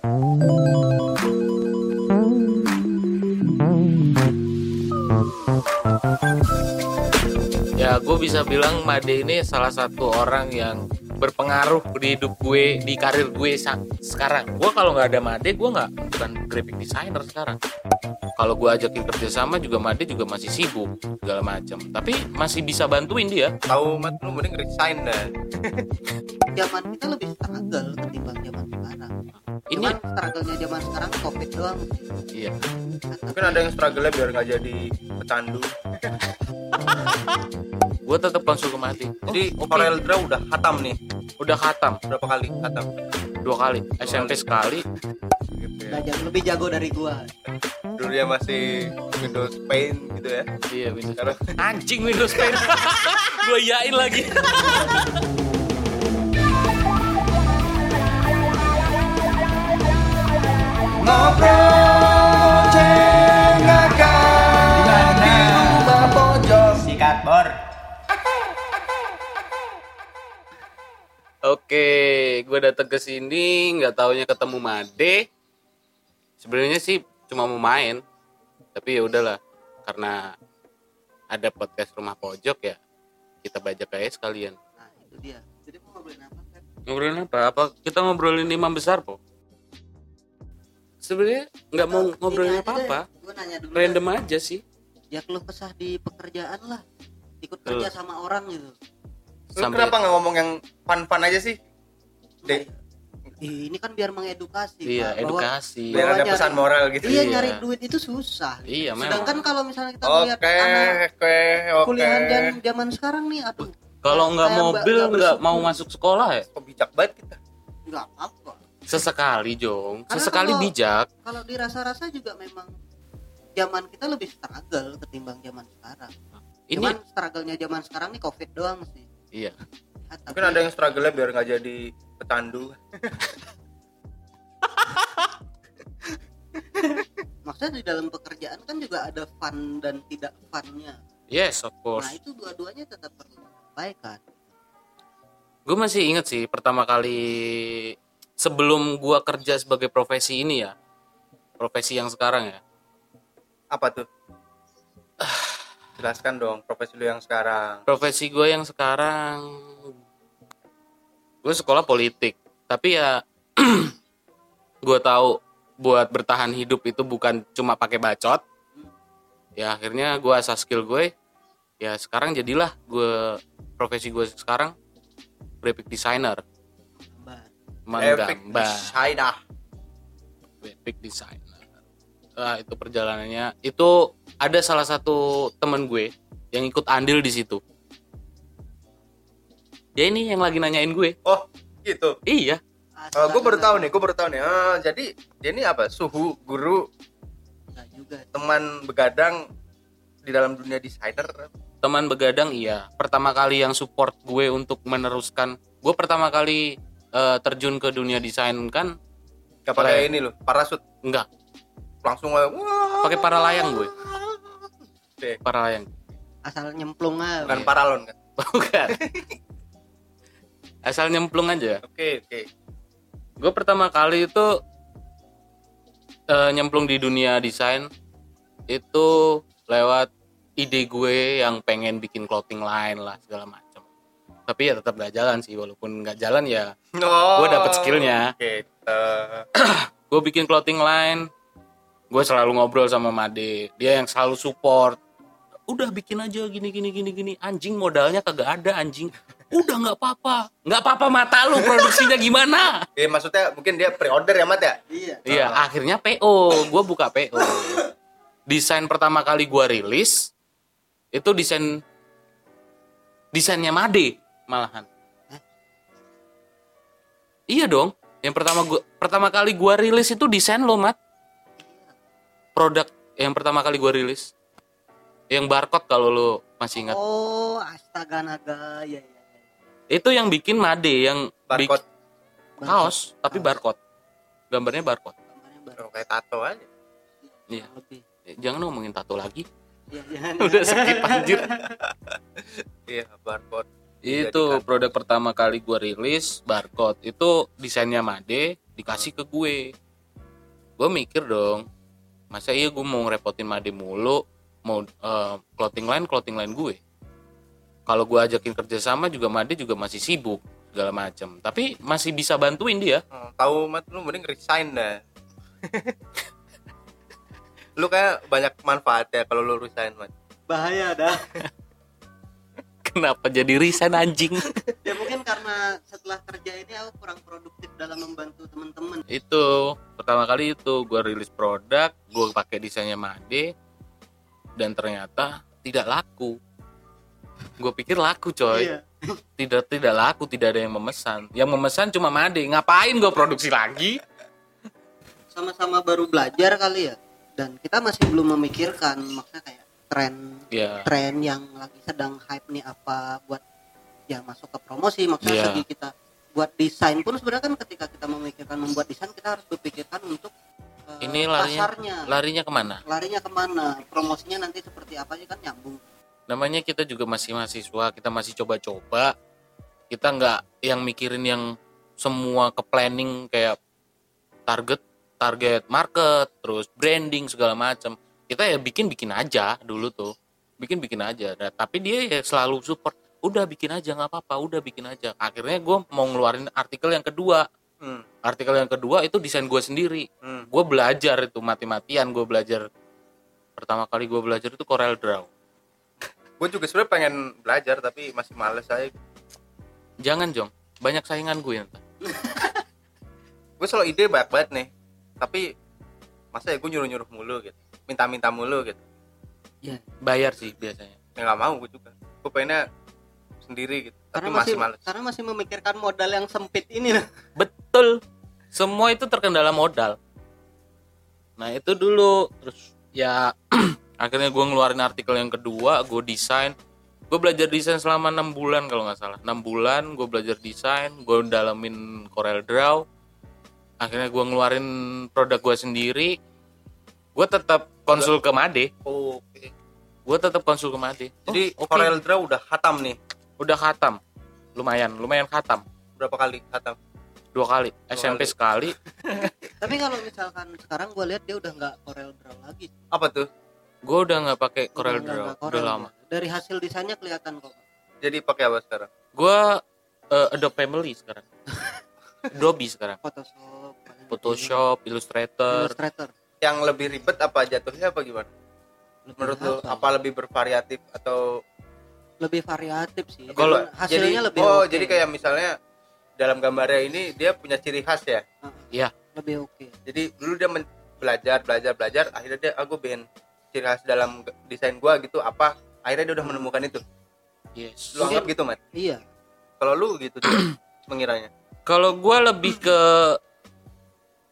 Ya, gue bisa bilang Made ini salah satu orang yang berpengaruh di hidup gue, di karir gue sekarang. Gue kalau nggak ada Made, gue nggak bukan graphic designer sekarang. Kalau gue ajakin kerjasama juga Made juga masih sibuk segala macam. Tapi masih bisa bantuin dia. Tahu mat lu mending resign dah. zaman kita lebih struggle ketimbang zaman sekarang Ini cuman struggle-nya zaman sekarang covid doang iya. Mungkin ada yang struggle biar nggak jadi pecandu. Gue tetap langsung ke Made. Jadi Oh. Corel Draw udah hatam nih. udah khatam Berapa kali hatam? dua kali. SMP sekali. Gitu ya. Udah jago- lebih jago dari gua Dulu dia masih Windows Paint gitu ya. Iya, Windows. Sekarang Anjing Windows Paint. gue yain lagi. sikat bor. Oke, gue datang ke sini nggak taunya ketemu Made. Sebenarnya sih cuma mau main, tapi ya udahlah karena ada podcast rumah pojok ya kita bajak aja sekalian. nah itu dia jadi mau ngobrolin apa kan Ngobrolin apa? Apa kita ngobrolin imam besar po? Sebenarnya nggak mau ngobrolin gue nanya dulu random aja sih. ya keluh kesah di pekerjaan lah ikut kerja sama orang gitu Lu kenapa nggak ngomong yang fun-fun aja sih? Dek, Ih, ini kan biar mengedukasi Iya, Pak, bahwa- edukasi. biar ada nyari- pesan moral gitu. iya Iya. nyari duit itu susah Iya, memang. sedangkan kalau misalnya kita Oke, melihat anak oke, oke. kuliahan dan zaman sekarang nih aduh Kalau nggak mobil nggak mau masuk sekolah ya? Kok bijak banget kita. nggak apa Sesekali Jong, Karena sesekali kalau- bijak. kalau dirasa-rasa juga memang zaman kita lebih struggle ketimbang zaman sekarang Ini cuman struggle-nya zaman sekarang nih covid doang sih iya. Ya, tapi Mungkin ada yang struggle biar nggak jadi pecandu. maksudnya di dalam pekerjaan kan juga ada fun dan tidak funnya Yes, of course. nah itu dua-duanya tetap perlu disampaikan gue masih inget sih pertama kali sebelum gua kerja sebagai profesi ini ya. Profesi yang sekarang ya. Apa tuh? Jelaskan dong profesi lu yang sekarang. profesi gue yang sekarang gue sekolah politik. Tapi ya gue tahu buat bertahan hidup itu bukan cuma pakai bacot. Ya akhirnya gue asah skill gue ya sekarang jadilah gue profesi gue sekarang graphic designer menggambar China. graphic designer. Ah, itu perjalanannya. Itu ada salah satu temen gue yang ikut andil di situ. Ya ini yang lagi nanyain gue. Oh, gitu. Iya, Oh, gue baru tahu nih, gue baru tahu nih. Ah, jadi dia ini apa? Suhu, guru, Enggak juga teman begadang di dalam dunia desainer. teman begadang iya. Pertama kali yang support gue untuk meneruskan. Gue pertama kali eh, terjun ke dunia desain kan Gak pakai ini loh, parasut. enggak, Langsung aja, pakai paralayang gue. Oke, Paralayang. asal nyemplung aja bukan paralon kan? Bukan. Asal nyemplung aja. Oke, oke. gue pertama kali itu eh, nyemplung di dunia desain itu lewat ide gue yang pengen bikin clothing line lah segala macam tapi ya tetap gak jalan sih walaupun nggak jalan ya Oh, Gua dapet skillnya. Gitu. gue bikin clothing line gue selalu ngobrol sama Made dia yang selalu support udah bikin aja gini gini gini gini anjing modalnya kagak ada anjing udah nggak apa-apa nggak apa-apa mata lu produksinya gimana Eh, maksudnya mungkin dia pre-order ya, Mat ya? iya Iya, akhirnya PO. Gue buka PO. Desain pertama kali gue rilis itu desain desainnya Made malahan. Hah? Iya dong. Yang pertama gua pertama kali gua rilis itu desain lo, Mat. Produk yang pertama kali gua rilis. Yang barcode kalau lo masih ingat. oh astaga naga ya ya, ya. Itu yang bikin Made yang Barcode. bikin kaos tapi barcode. Gambarnya barcode. Gambarnya baru Oh, kayak tato aja. Iya. lebih Eh, Jangan ngomongin tato lagi. ya, jangan. Udah skip anjir. Iya, barcode. Itu Dijadikan. produk pertama kali gue rilis barcode. Itu desainnya Made dikasih ke gue. Gue mikir dong masa iya gue mau ngerepotin Made mulu mau eh, clothing line clothing line gue? Kalau gue ajakin kerjasama juga Made juga masih sibuk segala macam tapi masih bisa bantuin dia. Hmm, tahu mat lu mending resign dah. Lu kayak banyak manfaatnya kalau lu resign mat. Bahaya dah kenapa jadi resign anjing? Ya mungkin karena setelah kerja ini aku kurang produktif dalam membantu teman-teman. Itu pertama kali itu gue rilis produk gue pakai desainnya Made dan ternyata tidak laku. Gue pikir laku coy. Iya. Tidak tidak laku tidak ada yang memesan. Yang memesan cuma Made. Ngapain gue produksi lagi? Sama-sama baru belajar kali ya. Dan kita masih belum memikirkan maksudnya kayak tren ya tren yang lagi sedang hype nih apa buat ya masuk ke promosi maksudnya Iya. segi kita buat desain pun sebenarnya kan ketika kita memikirkan membuat desain kita harus berpikirkan untuk eh, Ini larinya- pasarnya. larinya ke mana? Larinya ke mana? Promosinya nanti seperti apa aja kan nyambung. Namanya kita juga masih mahasiswa kita masih coba-coba. Kita nggak yang mikirin yang semua ke planning kayak target target market terus branding segala macam kita ya bikin bikin aja dulu tuh. Bikin bikin aja. Nah, tapi dia ya selalu support udah bikin aja nggak apa-apa udah bikin aja. Akhirnya gue mau ngeluarin artikel yang kedua. Hmm. artikel yang kedua itu desain gue sendiri. Hmm. gue belajar itu mati-matian gue belajar. Pertama kali gue belajar itu Corel Draw. Gue juga sebenarnya pengen belajar tapi masih males saya. Jangan jong. Banyak saingan gue ntar gue selalu ide banyak banget nih. Tapi masa ya gue nyuruh nyuruh mulu gitu minta-minta mulu gitu. Ya bayar sih biasanya. Ya nggak mau gue juga. Gue pengennya sendiri gitu tapi karena masih masih males. karena masih memikirkan modal yang sempit ini nah. betul. Semua itu terkendala modal. Nah itu dulu. Terus ya akhirnya gue ngeluarin artikel yang kedua gue desain. Gue belajar desain selama enam bulan kalau nggak salah. Enam bulan gue belajar desain gue dalamin Corel Draw. Akhirnya gue ngeluarin produk gue sendiri. Gue tetap konsul ke Made. Oke. Gue tetap konsul ke Made. Jadi Oh, oke. Corel Draw udah hatam nih? Udah khatam. Lumayan lumayan khatam. Berapa kali hatam dua kali. SMP kali. sekali. Tapi kalau misalkan sekarang gue lihat dia udah nggak Corel Draw lagi. Apa tuh? Gue udah nggak pakai Corel Udah lama. Dari hasil desainnya kelihatan kok. Jadi pakai apa sekarang? Gue uh, Adobe Family sekarang. Adobe sekarang. Photoshop Photoshop Illustrator. Illustrator yang lebih ribet apa jatuhnya apa gimana? Menurut lu apa lebih bervariatif atau lebih variatif sih. Kalau- hasilnya jadi, lebih oh oke. jadi kayak misalnya dalam gambarnya ini dia punya ciri khas ya? Heeh, ya lebih oke. Jadi dulu dia men- belajar belajar belajar akhirnya dia aku ben ciri khas dalam desain gua gitu apa? Akhirnya dia udah menemukan itu. Yes. Lu anggap gitu mat iya. Kalau lu gitu tuh mengiranya. Kalau gue lebih ke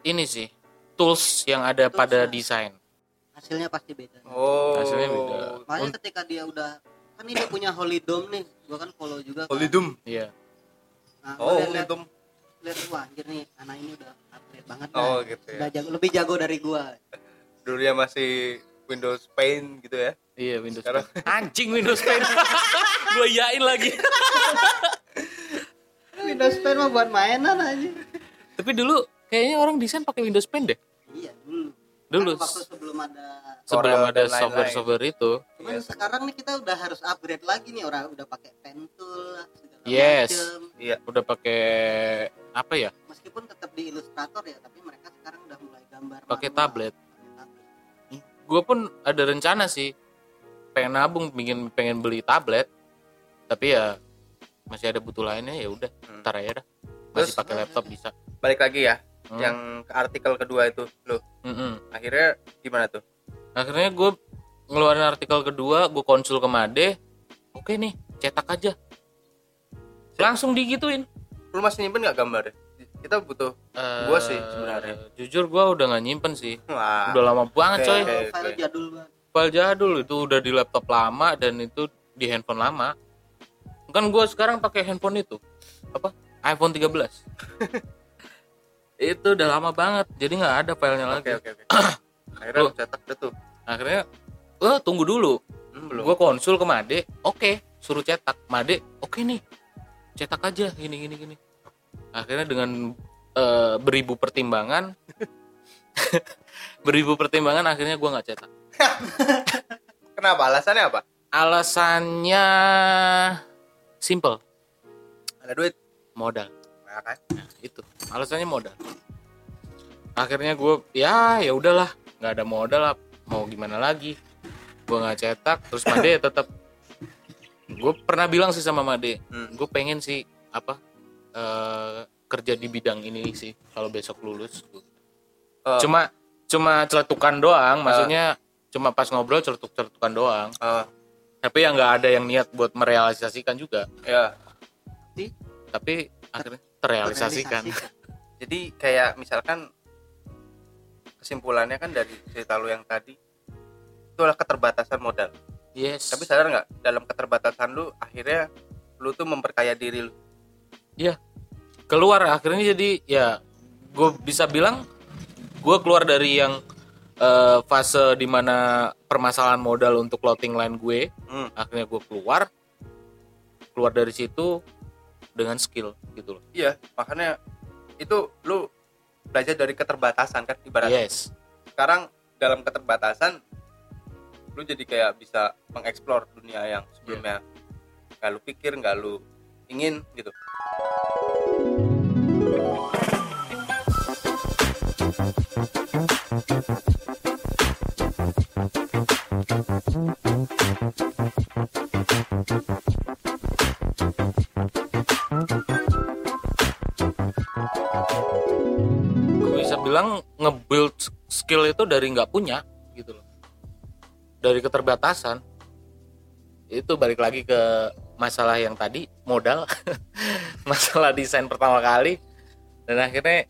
ini sih tools yang ada Tools, pada ya. desain. Hasilnya pasti beda. Oh. Hasilnya beda. makanya ketika dia udah kan ini dia punya Holy Dome nih gua kan follow juga kan. Holidum iya. Nah, oh gua liat- Holidum liat wah anjir nih anak ini udah upgrade banget Oh, dah. gitu ya. udah jago lebih jago dari gua. Dulu dia masih Windows Paint gitu ya? Iya Windows Sekarang- Paint. anjing Windows Paint. Gue yain lagi. Windows Paint mah buat mainan aja tapi dulu kayaknya orang desain pakai Windows Paint deh dulu. Kan waktu sebelum ada sebelum ada software-software itu. Cuman sekarang nih kita udah harus upgrade lagi nih orang udah pakai pen tool Yes. iya. Udah pakai apa ya? Meskipun tetap di Illustrator ya tapi mereka sekarang udah mulai gambar Pakai tablet. Tablet. gue pun ada rencana sih pengen nabung pengen pengen beli tablet. Tapi ya masih ada butuh lainnya ya udah Hmm. ntar aja dah. Masih pakai laptop bisa. Balik lagi ya Hmm. yang ke artikel kedua itu lo Mm-mm. akhirnya gimana tuh? Akhirnya gue ngeluarin artikel kedua gue konsul ke Made. Oke nih cetak aja. Langsung digituin. Lu masih nyimpen nggak gambarnya kita butuh Gua sih sebenarnya. Eh, jujur gue udah nggak nyimpen sih. Wah. Udah lama banget Oke, coy. oke. file jadul banget file jadul itu udah di laptop lama dan itu di handphone lama. Kan gue sekarang pakai handphone itu. Apa? iPhone 13 itu udah lama banget jadi nggak ada filenya lagi. oke oke. Oke akhirnya lu cetak deh tuh. Akhirnya eh tunggu dulu. Hmm, belum. Gue konsul ke Made oke suruh cetak. Made oke nih cetak aja gini gini gini. Akhirnya dengan eh, beribu pertimbangan beribu pertimbangan akhirnya gue nggak cetak. Kenapa? Alasannya apa? alasannya simple. Ada duit. modal Nah, kan? Nah, itu alasannya modal. Akhirnya gue ya ya udahlah. Nggak ada modal lah. Mau gimana lagi? Gue nggak cetak terus Made tetap gue pernah bilang sih sama Made Hmm. gue pengen sih apa eh, kerja di bidang ini sih kalau besok lulus. Oh. cuma cuma celetukan doang. Maksudnya cuma pas ngobrol celetuk celetukan doang. Oh, tapi yang nggak ada yang niat buat merealisasikan juga. Ya. tapi akhirnya terrealisasikan Terrealisasikan. Jadi kayak misalkan kesimpulannya kan dari cerita lu yang tadi itu adalah keterbatasan modal. yes Tapi sadar nggak dalam keterbatasan lu akhirnya lu tuh memperkaya diri lu. keluar akhirnya jadi ya gue bisa bilang gue keluar dari yang eh, fase di mana permasalahan modal untuk clothing line gue Hmm. akhirnya gue keluar keluar dari situ dengan skill gitu loh Iya, makanya itu lu belajar dari keterbatasan kan ibaratnya. yes Sekarang dalam keterbatasan lu jadi kayak bisa mengeksplor dunia yang sebelumnya nggak lu pikir, nggak lu ingin gitu. Bilang nge-build skill itu dari nggak punya gitu loh. Dari keterbatasan. Itu balik lagi ke masalah yang tadi modal. Masalah desain pertama kali. Dan akhirnya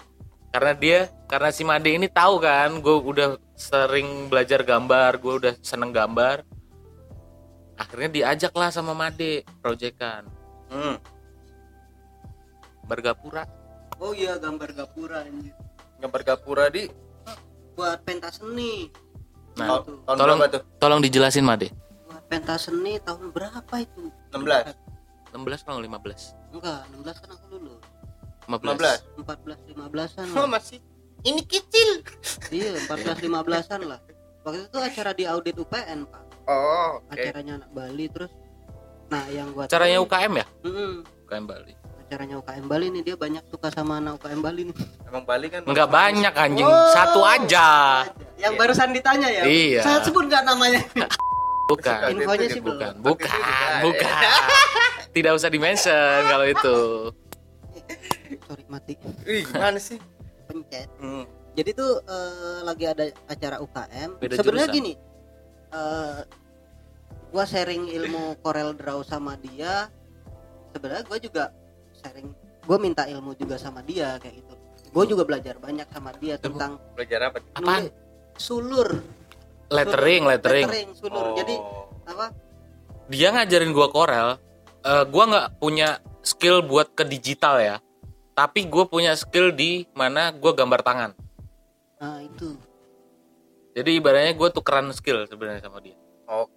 karena dia karena si Made ini tahu kan gue udah sering belajar gambar gue udah seneng gambar. Akhirnya diajak lah sama Made proyekan Hmm. bergapura. Oh iya gambar gapura anjir Gambar gapura di buat pentas seni nah tahun tolong- berapa tuh? tolong dijelasin Made buat pentas seni tahun berapa itu 16. 16 kalau 15 enggak 16 kan aku lulus 15. 15. 14 15-an Oh, lah. masih ini kecil. iya 14 15-an lah waktu itu acara di audit UPN pak Oh, oke. acaranya anak Bali terus nah yang gua Caranya tahu- UKM ya? Mm-mm. UKM Bali. Acaranya UKM Bali nih dia banyak suka sama anak UKM Bali nih Emang Bali kan Enggak banyak anjing, Oh. satu aja. yang barusan ditanya ya Iya. saya sebut nggak namanya Bukan. Infonya sih. Bukan, belum. bukan, bukan. Tidak usah di-mention kalau itu. sorry mati Ih, gimana sih? pencet Hmm. jadi tuh eh, lagi ada acara UKM sebenarnya gini eh gua sharing ilmu Corel Draw sama dia sebenarnya gua juga sharing gua minta ilmu juga sama dia kayak gitu gue juga belajar banyak sama dia tentang Belajar apa? Apaan? nulis sulur Lettering, lettering. sulur Oh. jadi apa Dia ngajarin gua Corel. Eh, gua nggak punya skill buat ke digital ya. Tapi gue punya skill di mana gua gambar tangan. nah itu Jadi ibaratnya gue tukeran skill sebenarnya sama dia. Oke,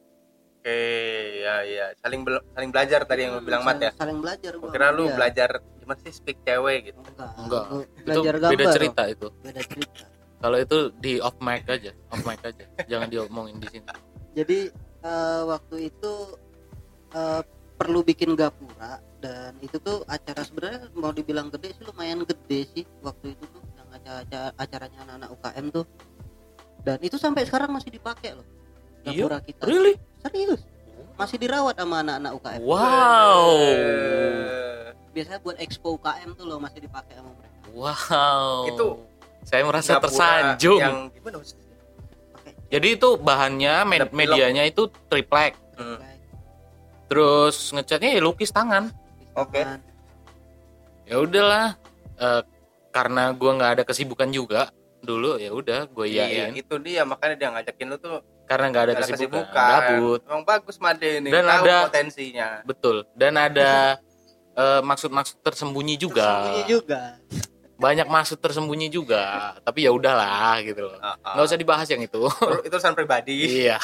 ya ya. Saling bel- saling belajar tadi yang lu bilang mat ya. saling, saling belajar Gua kira lu dia. belajar gimana sih speak cewek gitu. enggak, Enggak. Itu belajar gambar beda cerita itu. beda cerita Kalau itu di off mic aja, off mic aja. Jangan diomongin di sini. jadi eh, waktu itu eh, perlu bikin gapura dan itu tuh acara sebenarnya mau dibilang gede sih lumayan gede sih waktu itu tuh yang acara acaranya anak-anak UKM tuh dan itu sampai sekarang masih dipakai loh Iya? gapura kita Really? serius masih dirawat sama anak-anak UKM Wow. Biasanya buat expo UKM tuh loh masih dipakai sama mereka Wow. Itu saya merasa gapura tersanjung. Yang gimana Jadi itu bahannya med- medianya itu triplek. Hmm. Terus ngecatnya ya lukis tangan. Oke. Tangan. Ya udahlah. Eh, karena gua nggak ada kesibukan juga dulu ya udah gue Iya, iyain itu dia makanya dia ngajakin lu tuh karena nggak ada kesibukan, kesibukan. gabut Emang bagus Made ini. Dan tahu ada- potensinya. betul dan ada eh, maksud-maksud tersembunyi juga Tersembunyi juga banyak maksud tersembunyi juga tapi ya udahlah gitu loh Ah, ah. nggak usah dibahas yang itu Itu- urusan pribadi. iya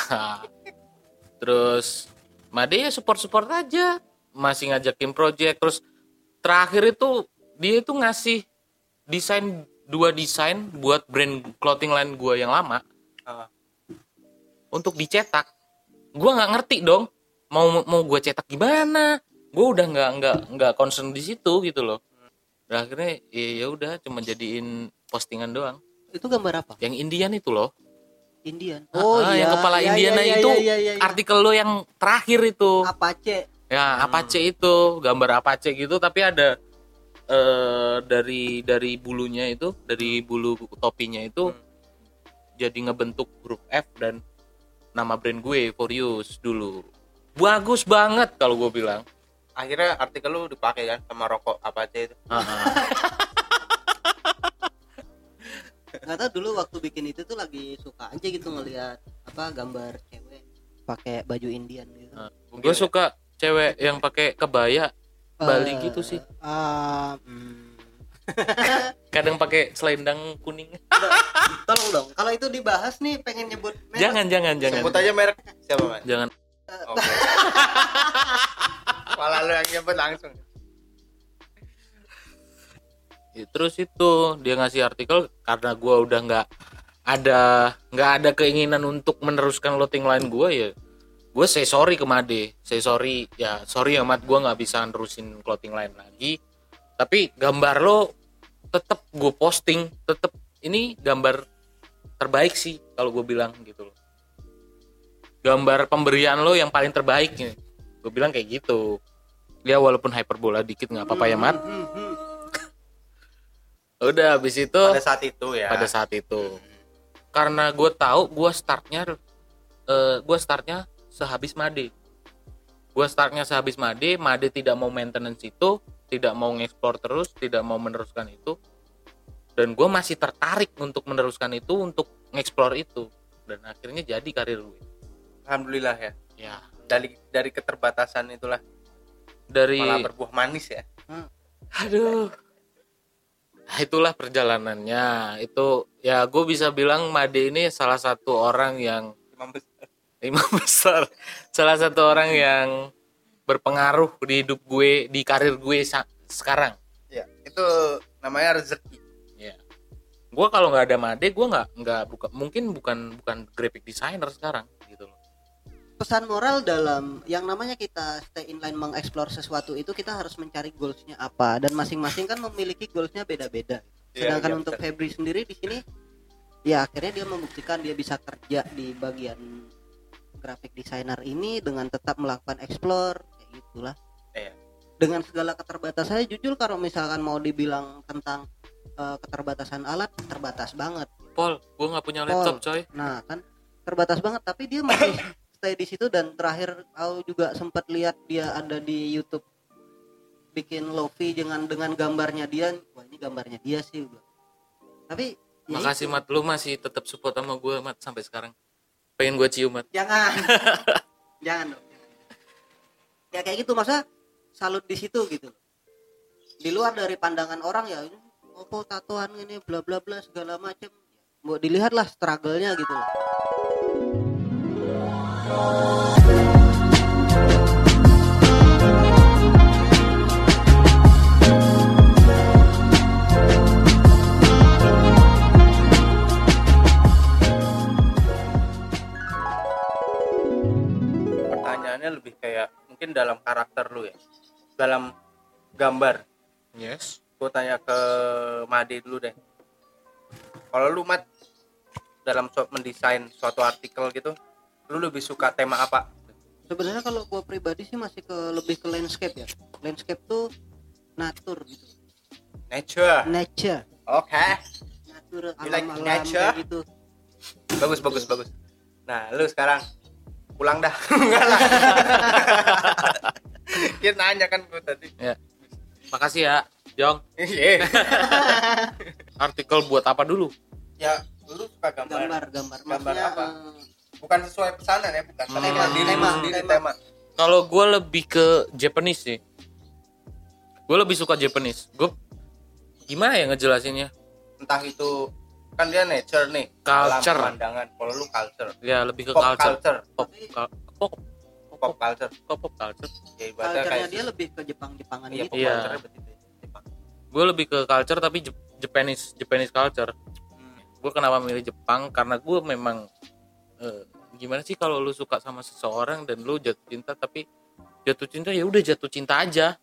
terus Made ya support support aja masih ngajakin project terus terakhir itu dia itu ngasih desain dua desain buat brand clothing line gue yang lama Ah. Untuk dicetak gue nggak ngerti dong mau mau gue cetak gimana gue udah nggak nggak nggak concern di situ gitu loh. Dan akhirnya ya ya udah cuma jadiin postingan doang. Itu gambar apa? Yang Indian itu loh. Indian. Ah, yang kepala Indiana itu artikel lo yang terakhir itu. Apache. Ya Apache itu gambar Apache gitu tapi ada eh dari dari bulunya itu dari bulu topinya itu jadi ngebentuk huruf F dan nama brand gue Furious dulu bagus banget kalau gue bilang akhirnya artikel lu dipakai kan sama rokok apa aja itu Ah, ah. nggak tahu dulu waktu bikin itu tuh lagi suka aja gitu ngelihat apa gambar cewek pakai baju Indian gitu Ah. gue suka cewek yang pakai kebaya Bali gitu sih Ah, hmm. kadang pakai selendang kuning. Tolong dong kalau itu dibahas nih pengen nyebut merek. jangan jangan jangan. Sebut aja merek. Siapa man jangan. Oke. Malah lu yang nyebut langsung. Ya, terus itu dia ngasih artikel karena gua udah nggak ada nggak ada keinginan untuk meneruskan loading line gua ya gue say sorry ke Made. Say sorry ya sorry ya Mat gue nggak bisa nerusin clothing line lagi tapi gambar lo tetap gue posting tetap ini gambar terbaik sih kalau gue bilang gitu loh. Gambar pemberian lo yang paling terbaik nih gue bilang kayak gitu. Ya walaupun hyperbola dikit nggak apa-apa ya Mat. Udah habis itu pada saat itu ya. Pada saat itu. Karena gue tahu gue startnya eh gue startnya sehabis Made. Gue startnya sehabis Made Made tidak mau maintenance itu tidak mau ngeksplor terus tidak mau meneruskan itu dan gue masih tertarik untuk meneruskan itu untuk ngeksplor itu dan akhirnya jadi karir gue alhamdulillah ya. Ya. Dari dari keterbatasan itulah dari malah berbuah manis ya. Aduh. Nah, itulah perjalanannya. Itu ya gue bisa bilang Made ini salah satu orang yang imam besar. Imam besar. Salah satu orang yang berpengaruh di hidup gue di karir gue sa- sekarang. Ya itu namanya rezeki. Ya. Gue kalau nggak ada Made gue nggak nggak buka mungkin bukan bukan graphic designer sekarang gitu loh. Pesan moral dalam yang namanya kita stay in line mengeksplor sesuatu itu kita harus mencari goalsnya apa. Dan masing-masing kan memiliki goalsnya beda-beda. Iya, sedangkan iya, untuk betul. Febri sendiri di sini ya akhirnya dia membuktikan dia bisa kerja di bagian graphic designer ini dengan tetap melakukan explore gitulah Iya. dengan segala keterbatasannya jujur kalau misalkan mau dibilang tentang eh, keterbatasan alat terbatas banget Paul gue nggak punya Paul. laptop coy Nah, kan terbatas banget tapi dia masih stay di situ dan terakhir aku juga sempat lihat dia ada di YouTube bikin Lofi dengan dengan gambarnya dia. Wah, ini gambarnya dia sih gua. Tapi ya makasih itu. Mat lu masih tetap support sama gue Mat sampai sekarang pengen gue cium Mat Jangan. jangan dong. Ya kayak gitu masa salut di situ gitu. Di luar dari pandangan orang ya opo tatoan ini bla bla bla segala macam. Mau dilihatlah struggle-nya gitu loh. Mungkin dalam karakter lu ya. Dalam gambar. Yes. Gue tanya ke Made dulu deh. Kalau lu mat dalam su- mendesain suatu artikel gitu lu lebih suka tema apa? Sebenarnya kalau gua pribadi sih masih ke lebih ke landscape ya. Landscape tuh natur gitu. Nature. Nature. Oke. Natur You like alam alam nature? kayak gitu. Bagus bagus bagus. Nah lu sekarang pulang dah. Enggak lah. Kita nanya kan gue tadi. Ya. Makasih ya Jong. Iya. Artikel buat apa dulu? Ya lu suka gambar, gambar gambar. Gambar maksudnya apa? eh, bukan sesuai pesanan ya bukan. Hmm. tema diri Tema, sendiri tema. tema kalau gue lebih ke Japanese sih. Gue lebih suka Japanese. Gue gimana ya ngejelasinnya? Entah itu kan dia nature nih Culture. pemandangan kalau lu culture. Ya lebih ke pop culture. culture. Pop kal- pop pop culture. pop, pop culture. Ya ibaratnya kayak dia lebih ke Jepang Jepangan iya. gitu pop Iya. Jepang. gue lebih ke culture tapi Jep- Japanese Japanese culture. Hmm. gue kenapa milih Jepang? Karena gue memang eh, gimana sih kalau lu suka sama seseorang dan lu jatuh cinta tapi jatuh cinta ya udah jatuh cinta aja.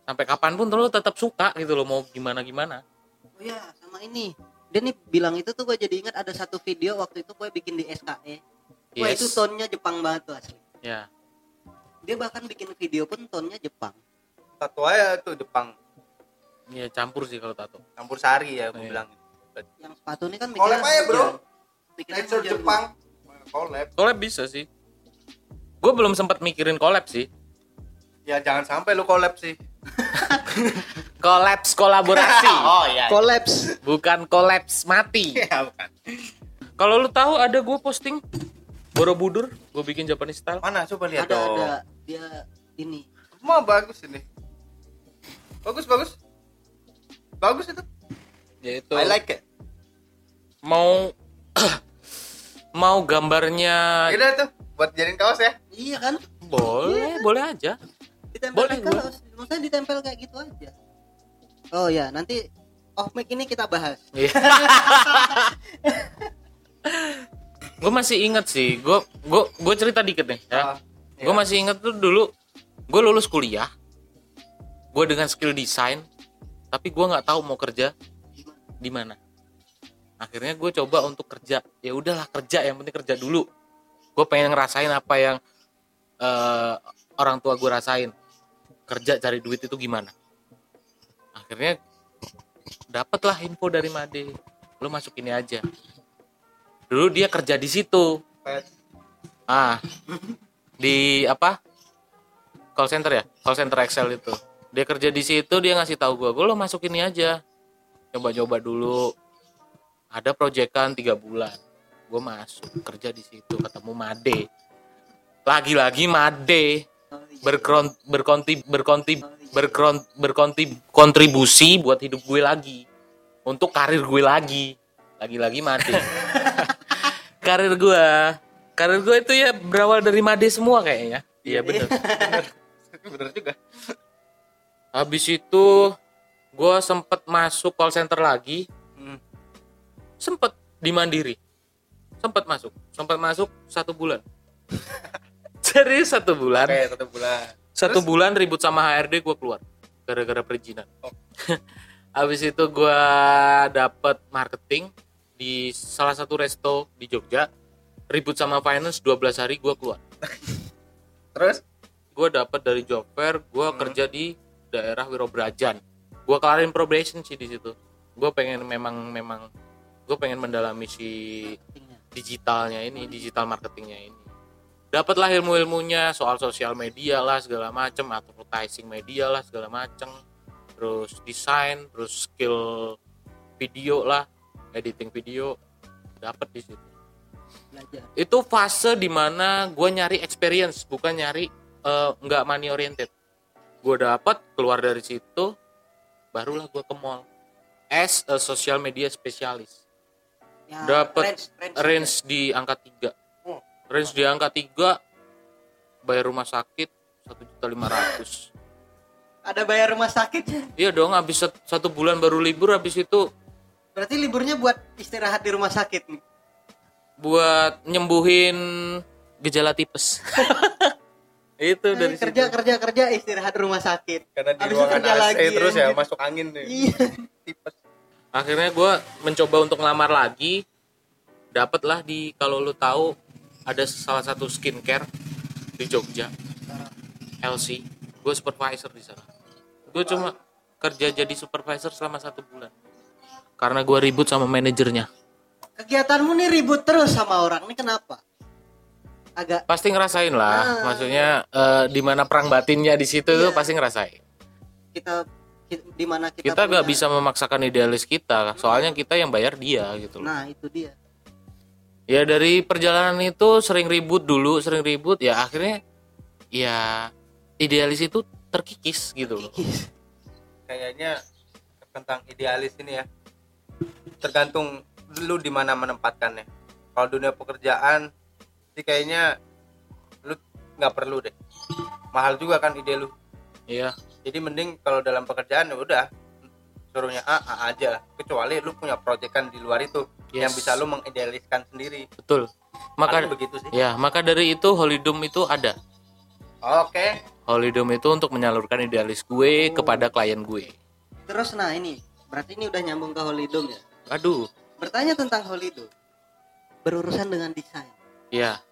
Sampai kapan pun lu tetap suka gitu loh mau gimana gimana oh ya sama ini dia nih bilang itu tuh gue jadi ingat ada satu video waktu itu gue bikin di SKE wah Yes. itu tonnya Jepang banget tuh asli ya dia bahkan bikin video pun tonnya Jepang Tato aja tuh Jepang ya campur sih kalau tato campur sari ya gue Iya. bilang. yang sepatu ini kan Collab aja, bro. Nature. Jepang collab. collab bisa sih gue belum sempat mikirin collab sih Ya jangan sampai lu collab sih. kolaps kolaborasi oh iya. Collapse. bukan kolaps mati Ya bukan. kalau lu tahu ada gue posting Borobudur gue bikin Japanese style Mana coba lihat ada dong. ada dia ini Mau bagus ini. Bagus bagus. Bagus itu. ya itu I like it. mau mau gambarnya Udah tuh buat jadiin kaos ya. iya kan boleh boleh aja ditempel Boleh, kaos maksudnya ditempel kayak gitu aja. Oh ya nanti off mic ini kita bahas. Iya. gue masih inget sih gue gue gue cerita dikit nih ya. Ah, iya. gue masih inget tuh dulu gue lulus kuliah gue dengan skill desain tapi gue nggak tahu mau kerja di mana. Akhirnya gue coba untuk kerja ya udahlah kerja yang penting kerja dulu. Gue pengen ngerasain apa yang eh, orang tua gue rasain kerja cari duit itu gimana? Akhirnya dapatlah info dari Made. Lu masuk ini aja. Dulu dia kerja di situ. Ah di apa? Call center ya? Call center Excel itu. Dia kerja di situ dia ngasih tahu gue gue lo masuk ini aja. Coba-coba dulu. Ada proyekan tiga bulan. Gue masuk kerja di situ ketemu Made. Lagi-lagi Made iya. berkron berkonti berkonti berkron berkonti kontribusi buat hidup gue lagi. Untuk karir gue lagi. Lagi-lagi Made karir gue. Karir gue itu ya berawal dari Made semua kayaknya. Iya bener. Bener juga. habis itu gue sempet masuk call center lagi. Hmm. sempet di Mandiri sempet masuk. Sempet masuk satu bulan jadi satu bulan? Oke, satu bulan. satu bulan ribut sama HRD gue keluar. Gara-gara perizinan. Oh. habis itu gue dapet marketing di salah satu resto di Jogja. Ribut sama finance 12 hari gue keluar. Terus? Gue dapet dari job fair gue Hmm. kerja di daerah Wirobrajan. Gue kelarin probation sih di situ. Gue pengen memang memang gue pengen mendalami si digitalnya ini digital marketingnya ini dapatlah ilmu ilmunya soal sosial media lah segala macem advertising media lah segala macem. Terus desain terus skill video lah editing video dapat di situ. Belajar. Itu fase di mana gue nyari experience bukan nyari eh, nggak money oriented. Gue dapat keluar dari situ barulah gue ke mall. As a social media specialist. Ya, Dapet range, range, range di angka 3 Oh. Range di angka 3 bayar rumah sakit satu juta lima ratus ada bayar rumah sakit iya dong habis sat- satu bulan baru libur habis itu berarti liburnya buat istirahat di rumah sakit nih buat nyembuhin gejala tipes itu dari Eh, kerja situ. kerja kerja istirahat di rumah sakit karena di Habis itu ruangan kerja AC lagi, terus ya anjir. masuk angin deh. iya Tipes. akhirnya gue mencoba untuk ngelamar lagi dapatlah di kalau lu tahu ada salah satu skincare di Jogja. LC gue supervisor di sana. Gue cuma kerja jadi supervisor selama satu bulan. Karena gue ribut sama manajernya. Kegiatanmu nih ribut terus sama orang. Ini kenapa? Agak pasti ngerasain lah. Ah. maksudnya eh, di mana perang batinnya di situ tuh Iya. pasti ngerasain. Kita di mana kita kita nggak bisa memaksakan idealis kita. Soalnya kita yang bayar dia gitu loh. Nah itu dia ya dari perjalanan itu sering ribut dulu sering ribut ya akhirnya ya idealis itu terkikis gitu loh Kayaknya tentang idealis ini ya. Tergantung lu di mana menempatkannya. Kalau dunia pekerjaan sih kayaknya lu nggak perlu deh. Mahal juga kan ide lu. iya Jadi mending kalau dalam pekerjaan ya udah suruhnya A, A aja kecuali lu punya proyekan di luar itu yang Yes. bisa lu mengidealiskan sendiri. Betul. Paling maka begitu sih. ya maka dari itu Holidom itu ada. Oke. Holidom itu untuk menyalurkan idealis gue Oh. kepada klien gue. Terus nah ini berarti ini udah nyambung ke Holidom ya? Aduh. Bertanya tentang Holidom berurusan dengan desain. Ya.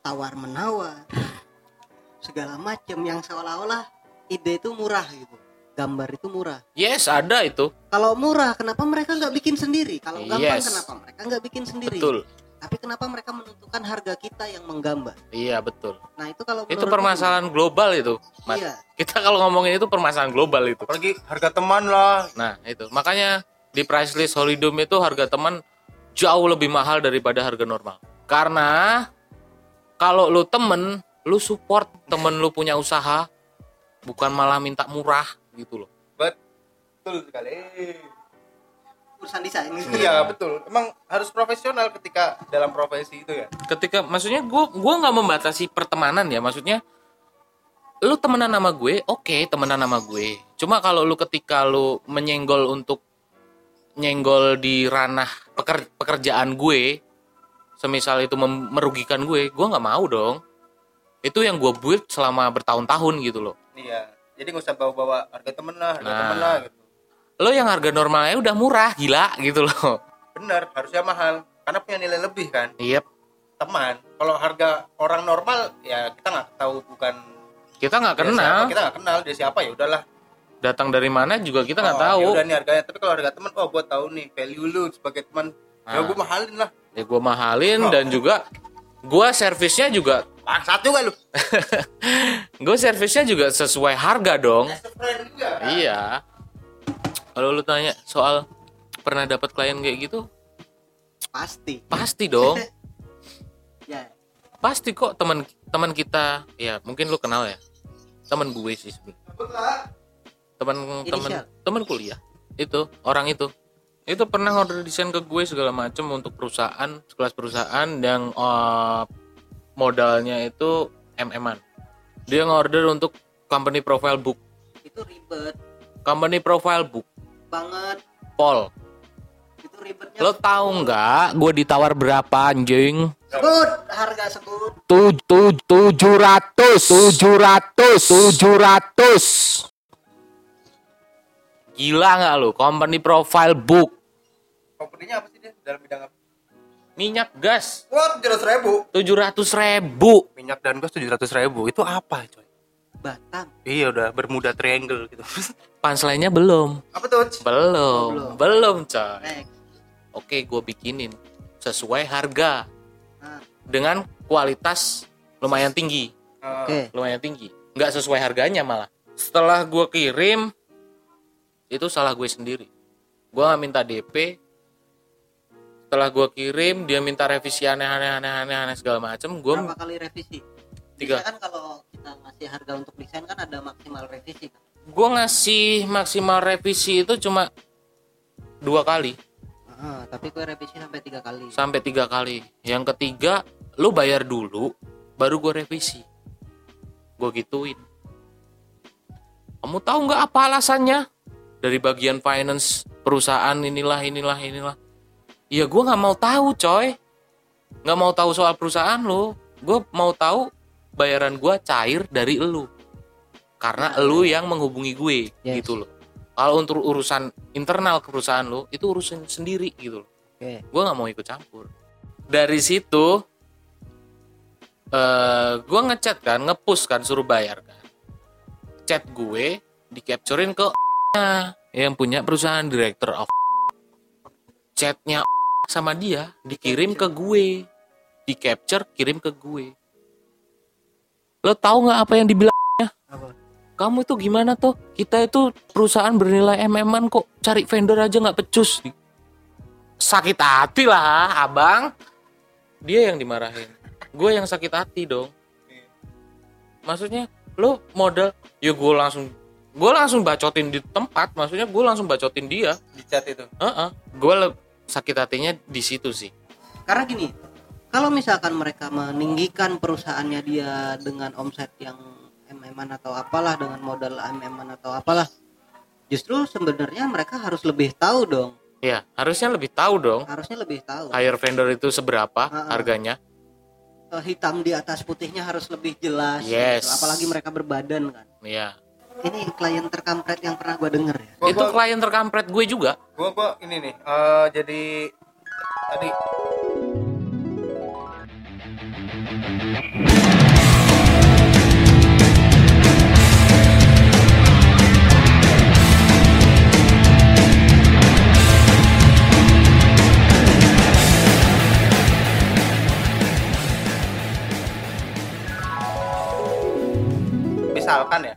Tawar menawar segala macam yang seolah-olah ide itu murah gitu gambar itu murah. Yes ada itu. Kalau murah kenapa mereka nggak bikin sendiri? Kalau gampang Yes. kenapa mereka nggak bikin sendiri? Betul. Tapi kenapa mereka menentukan harga kita yang menggambar? Iya betul. Nah itu kalau itu permasalahan global itu Mat. iya. Kita kalau ngomongin itu permasalahan global itu. Apalagi harga teman lah. Nah itu. Makanya di price list Holidom itu harga teman jauh lebih mahal daripada harga normal. Karena kalau lu temen lu support temen lu punya usaha bukan malah minta murah gitu loh. Betul sekali. Urusan desain iya betul. Emang harus profesional ketika dalam profesi itu ya? Ketika maksudnya gua gua nggak membatasi pertemanan ya. Maksudnya lu temenan sama gue oke temenan sama gue. Cuma kalau lu ketika lu menyenggol untuk nyenggol di ranah peker- pekerjaan gue semisal itu mem- merugikan gue gue nggak mau dong. Itu yang gue build selama bertahun-tahun gitu loh. Iya jadi nggak usah bawa-bawa harga temen lah harga Nah. temen lah gitu. Lo yang harga normalnya udah murah gila gitu loh. Bener harusnya mahal karena punya nilai lebih kan. Iya teman kalau harga orang normal ya kita nggak tahu bukan kita nggak kenal. siapa, kita nggak kenal dia siapa ya udahlah. Datang dari mana juga kita nggak Oh, tahu. ya udah nih harganya tapi kalau harga teman oh gua tahu nih value lu sebagai teman ya Nah. gua mahalin lah. Ya gue mahalin Oh. dan juga gue servisnya juga bangsat juga lu. Gue servisnya juga sesuai harga dong. Juga kan? iya. Kalau lu tanya soal pernah dapat klien kayak gitu? Pasti. Pasti dong. Ya. Pasti kok teman teman kita ya mungkin lu kenal ya. Teman gue sih sebenarnya. Teman teman teman kuliah. Itu orang itu. Itu pernah order desain ke gue segala macam untuk perusahaan sekelas perusahaan yang eh, modalnya itu mm-an dia ngorder untuk company profile book. Itu ribet. Company profile book. Banget. Pol itu ribetnya lo tahu nggak gue ditawar berapa anjing? Sebut harga sebut tuj tuj tujuh ratus. Tujuh ratus tujuh ratus. Gila nggak lo company profile book. Company-nya apa sih dia? Dalam bidang apa minyak gas. Wah tujuh ribu. Tujuh ratus ribu. Minyak dan gas tujuh ratus ribu. Itu apa coy? Batang. Iya udah bermuda triangle gitu. Punchline-nya belum. Apa tuh belum. Belum. belum coy. Next. Oke gue bikinin sesuai harga. Nah, dengan kualitas lumayan tinggi. Oke. Lumayan tinggi. Nggak sesuai harganya malah. Setelah gue kirim itu salah gue sendiri. Gue nggak minta DP setelah gue kirim dia minta revisi aneh-aneh aneh-aneh aneh segala macem gue berapa kali revisi? Tiga. Kan kalau kita ngasih harga untuk desain kan ada maksimal revisi kan? Gue ngasih maksimal revisi itu cuma dua kali. Ah, tapi gue revisi sampai tiga kali. Sampai tiga kali. Yang ketiga lu bayar dulu baru gue revisi. Gue gituin. Kamu tahu nggak apa alasannya? Dari bagian finance perusahaan inilah inilah inilah ya gue nggak mau tahu coy. Nggak mau tahu soal perusahaan lo gue mau tahu bayaran gue cair dari elu karena elu yang menghubungi gue Yes. gitu loh. Kalau untuk urusan internal ke perusahaan lo itu urusan sendiri gitu loh. Oke. Gue nggak mau ikut campur. Dari situ eh gue ngechat kan ngepush kan suruh bayar kan. Chat gue di capturein ke yang punya perusahaan director of chatnya sama dia dikirim ke gue. Di capture kirim ke gue. Lo tahu nggak apa yang dibilang? Apa? Kamu itu gimana tuh kita itu perusahaan bernilai mm kok. Cari vendor aja nggak pecus. Sakit hati lah abang. Dia yang dimarahin. Gue yang sakit hati dong. Maksudnya lo modal ya gue langsung gue langsung bacotin di tempat. Maksudnya gue langsung bacotin dia. Di chat itu? Heeh. gue le- sakit hatinya di situ sih. Karena gini kalau misalkan mereka meninggikan perusahaannya dia dengan omset yang mm atau apalah dengan modal mm atau apalah justru sebenarnya mereka harus lebih tahu dong. Ya harusnya lebih tahu dong. Harusnya lebih tahu. Hire vendor itu seberapa Ha-ha. harganya. Eh, hitam di atas putihnya harus lebih jelas Yes. gitu. apalagi mereka berbadan kan. Ya ini klien terkampret yang pernah gua denger ya. Gua- itu gua- klien terkampret gue juga. Gua gua ini nih eh, jadi tadi. Misalkan ya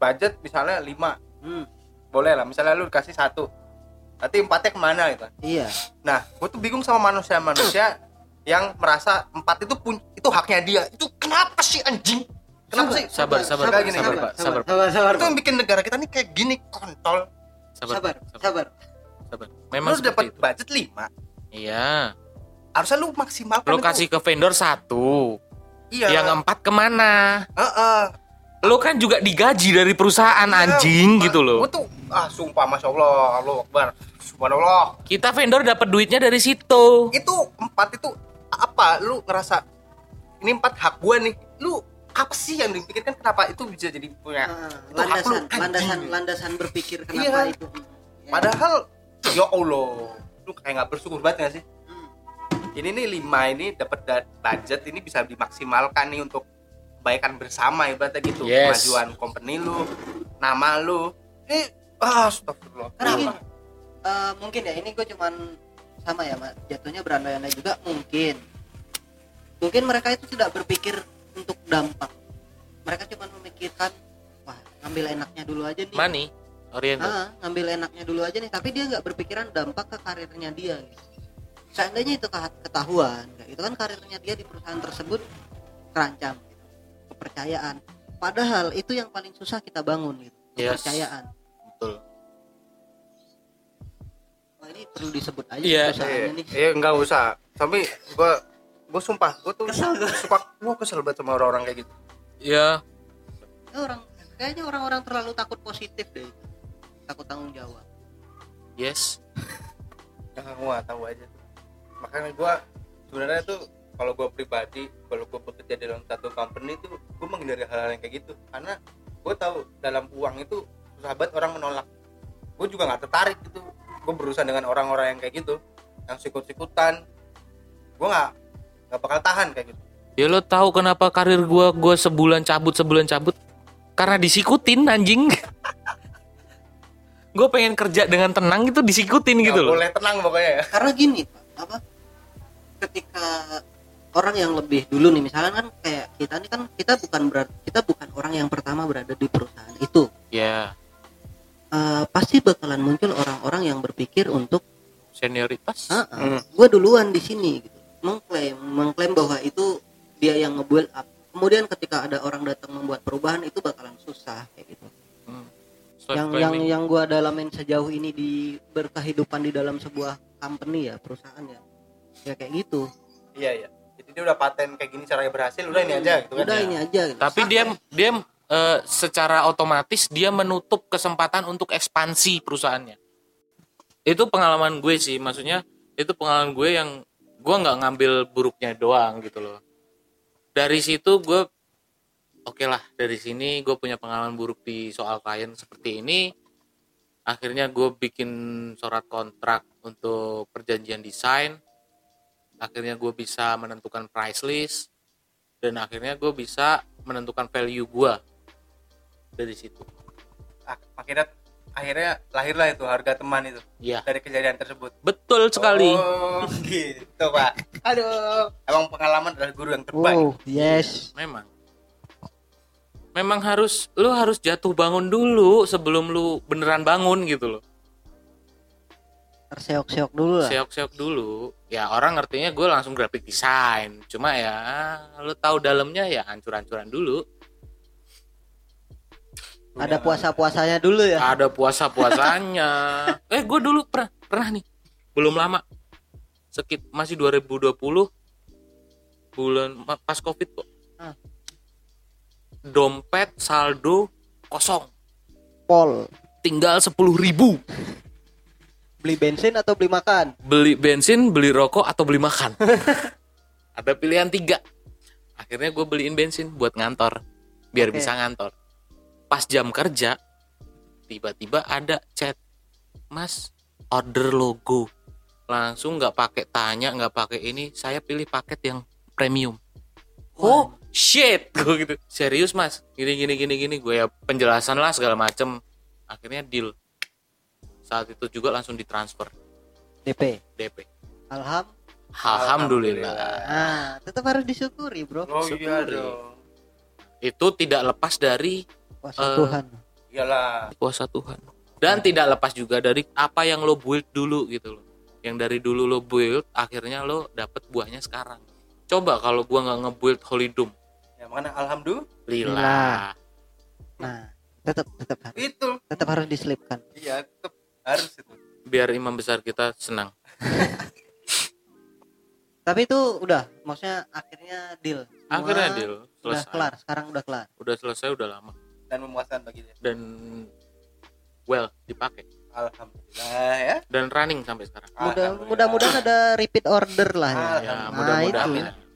budget misalnya 5 hmm, boleh lah misalnya lu dikasih satu. Nanti empatnya ke mana gitu? Iya. Nah gue tuh bingung sama manusia-manusia yang merasa empat itu pun itu haknya dia. Itu kenapa sih anjing? Kenapa sih? Sabar sabar sabar, sabar, gini, sabar, sabar, pak. sabar. Sabar sabar itu yang bikin negara kita nih kayak gini kontol. Sabar sabar sabar, sabar. Sabar. memang lu dapat budget 5 iya. Harusnya lu maksimalkan lo itu. kasih ke vendor satu. Iya. Yang empat ke mana? Heeh. Lo kan juga digaji dari perusahaan anjing Iya, gitu loh gue tuh ah sumpah masya allah Allah akbar. Subhanallah. Kita vendor dapat duitnya dari situ. Itu empat itu apa lu ngerasa ini empat hak gua nih. Lu apa sih yang dipikirkan? Kenapa itu bisa jadi punya? Ah, itu hak lu, landasan anjing. landasan landasan berpikir kenapa Iya. itu? Ya. padahal ya allah lu kayak nggak bersyukur banget gak sih? Hmm. ini nih lima ini dapat da- budget ini bisa dimaksimalkan nih untuk kebaikan bersama ibaratnya gitu. Yes. kemajuan company lu nama lu. Eh ah astagfirullah. Karena gini, eh, mungkin ya ini gue cuman sama ya Mak. jatuhnya berandai-andai juga mungkin. Mungkin mereka itu tidak berpikir untuk dampak. Mereka cuma memikirkan wah ngambil enaknya dulu aja nih. Money oriented. Ah, ngambil enaknya dulu aja nih. Tapi dia nggak berpikiran dampak ke karirnya dia gitu. seandainya itu ke- ketahuan itu kan karirnya dia di perusahaan tersebut terancam. Kepercayaan padahal itu yang paling susah kita bangun gitu Yes. kepercayaan betul Wah, ini perlu disebut aja Iya, perusahaannya Iya, nih iya enggak usah. Tapi gua gua sumpah, gua tuh Kesel gua. suka gua kesel banget sama orang-orang kayak gitu. ya Ya, orang kayaknya orang-orang terlalu takut positif deh takut tanggung jawab yes Ya gua tahu aja tuh. Makanya gua sebenarnya tuh kalau gua pribadi, kalau gua bekerja dalam satu company tuh gua menghindari hal-hal yang kayak gitu karena gua tahu dalam uang itu susah banget orang menolak. Gua juga nggak tertarik gitu. Gua berurusan dengan orang-orang yang kayak gitu, yang sikut-sikutan. Gua nggak nggak bakal tahan kayak gitu. ya lo tahu kenapa karir gua gua sebulan cabut sebulan cabut karena disikutin anjing gue pengen kerja dengan tenang itu disikutin gitu Nggak loh boleh tenang pokoknya ya. karena gini pak apa ketika orang yang lebih dulu nih misalnya kan kayak kita ini kan kita bukan berada kita bukan orang yang pertama berada di perusahaan itu. Ya Eh, pasti bakalan muncul orang-orang yang berpikir untuk senioritas? Ah Hmm. gue duluan di sini gitu. Mengklaim mengklaim bahwa itu dia yang nge-build up. Kemudian ketika ada orang datang membuat perubahan itu bakalan susah kayak gitu. Hmm. yang yang yang gue dalamin sejauh ini di berkehidupan di dalam sebuah company ya perusahaan ya. Ya kayak gitu. Iya iya. Jadi dia udah paten kayak gini caranya berhasil, udah ini aja gitu kan. udah ini aja gitu. tapi dia dia eh, secara otomatis dia menutup kesempatan untuk ekspansi perusahaannya. Itu pengalaman gue sih maksudnya itu pengalaman gue yang gue nggak ngambil buruknya doang gitu loh. Dari situ gue oke lah dari sini gue punya pengalaman buruk di soal klien seperti ini. Akhirnya gue bikin surat kontrak untuk perjanjian desain akhirnya gue bisa menentukan price list dan akhirnya gue bisa menentukan value gue dari situ. Akhirnya akhirnya lahirlah itu harga teman itu ya dari kejadian tersebut. betul sekali. Oh, gitu, Pak. Aduh, emang pengalaman adalah guru yang terbaik. wow yes. Memang. Memang harus lu harus jatuh bangun dulu sebelum lu beneran bangun gitu loh terseok-seok dulu lah. Seok-seok dulu. Ya orang ngertinya gue langsung graphic design. Cuma ya lu tahu dalamnya ya hancur-hancuran dulu. Ada puasa-puasanya dulu ya? Ada puasa-puasanya. Eh gue dulu pernah pernah nih. Belum lama. Sekit masih 2020 bulan pas covid kok. Ah. dompet saldo kosong. Pol. Tinggal sepuluh ribu beli bensin atau beli makan? Beli bensin beli rokok atau beli makan? Ada pilihan tiga. Akhirnya gue beliin bensin buat ngantor biar Oke. bisa ngantor. Pas jam kerja tiba-tiba ada chat mas order logo. Langsung nggak pakai tanya nggak pakai ini saya pilih paket yang premium. Oh shit gue gitu. Serius mas? Gini gini gini gini. Gue ya penjelasan lah segala macem. Akhirnya deal saat itu juga langsung ditransfer. DP DP alham alhamdulillah. Nah tetap harus disyukuri bro. Oh iya Syukuri. dong itu tidak lepas dari kuasa Eh, Tuhan. Iyalah. Kuasa Tuhan. Dan tidak lepas juga dari apa yang lo build dulu gitu loh. Yang dari dulu lo build akhirnya lo dapet buahnya sekarang. Coba kalau gua nggak nge-build Holy Doom. Ya mana alhamdulillah. Nah tetap tetap harus itu. tetap harus diselipkan. Iya tetep harus itu. Biar imam besar kita senang. Tapi itu udah maksudnya akhirnya deal. Semua akhirnya deal udah selesai. kelar sekarang udah kelar. Udah selesai udah lama. Dan memuaskan bagi dia. Dan well dipakai. Alhamdulillah ya. Dan running sampai sekarang. Mudah mudah-mudahan ada repeat order lah ya. Ya mudah-mudahan. Itu.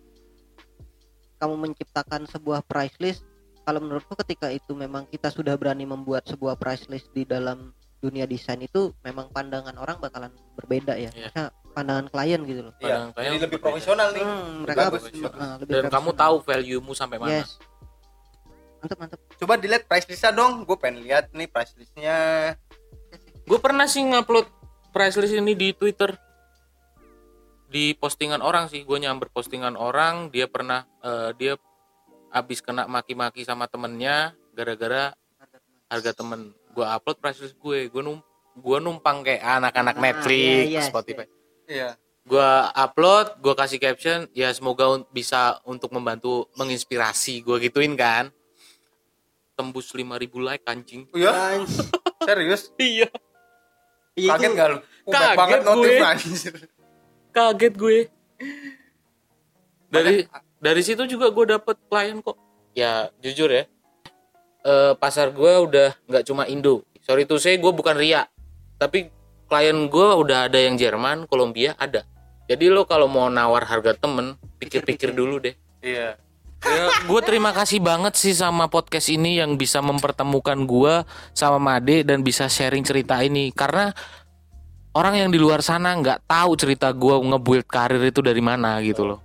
kamu menciptakan sebuah price list. Kalau menurutku ketika itu memang kita sudah berani membuat sebuah price list di dalam dunia desain itu memang pandangan orang bakalan berbeda ya. Iya. Maksudnya pandangan klien gitu loh. Iya. Jadi lebih profesional nih. Hmm, mereka uh, lebih dan kamu profesional. tahu value-mu sampai mana? Yes. Mantep mantep. Coba dilihat price listnya dong. Gue pengen lihat nih price listnya. Gue pernah sih ngupload price list ini di Twitter. Di postingan orang sih. Gue nyamber postingan orang. Dia pernah eh, dia abis kena maki-maki sama temennya gara-gara harga temen gue upload list gue gue num gue numpang kayak anak-anak Ah, Netflix iya, iya, Spotify. Iya. Gue upload gue kasih caption ya semoga un- bisa untuk membantu menginspirasi gue gituin kan. Tembus 5000 like anjing. Oh, iya? Serius? Iya. Iya kaget gak lu? Oh, Kaget banget notif gue. anjir. Kaget gue. Dari dari situ juga gue dapet klien kok. Ya jujur ya eh, pasar gue udah nggak cuma Indo. Sorry tuh saya gue bukan ria. Tapi klien gue udah ada yang Jerman Kolombia ada. Jadi lo kalau mau nawar harga temen pikir-pikir dulu deh. Iya. Ya gue terima kasih banget sih sama podcast ini yang bisa mempertemukan gue sama Made dan bisa sharing cerita ini. Karena orang yang di luar sana nggak tahu cerita gue ngebuild karir itu dari mana gitu loh.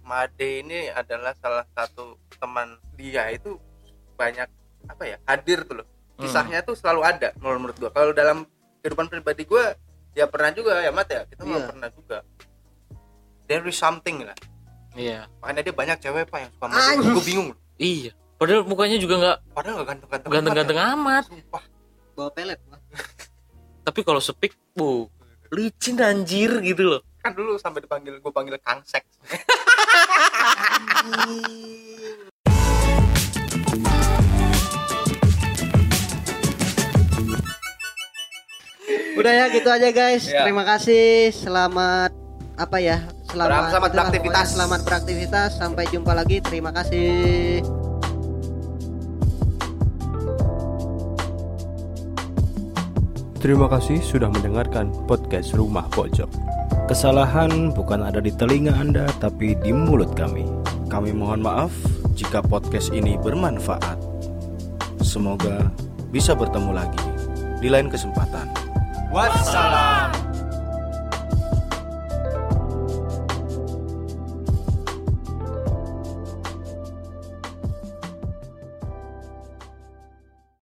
Made ini adalah salah satu teman dia. Itu banyak apa ya hadir tuh loh. Kisahnya tuh selalu ada menurut menurut gua. Kalau dalam kehidupan pribadi gua ya pernah juga ya mat ya? Kita Iya. pernah juga. There is something lah. Iya. Makanya dia banyak cewek pak yang suka. Made gue bingung. Iya. Padahal mukanya juga nggak padahal gak ganteng-ganteng ganteng-ganteng amat amat. Ya. sumpah. Bawa pelet Wah. tapi kalau speak bu licin anjir gitu loh. Kan dulu sampai dipanggil gue panggil kang udah ya gitu aja guys Ya. terima kasih selamat apa ya selamat Selamat itulah beraktivitas. pokoknya selamat beraktivitas sampai jumpa lagi terima kasih Terima kasih sudah mendengarkan podcast Rumah Pojok. Kesalahan bukan ada di telinga Anda, tapi di mulut kami. Kami mohon maaf jika podcast ini bermanfaat. Semoga bisa bertemu lagi di lain kesempatan. Wassalam!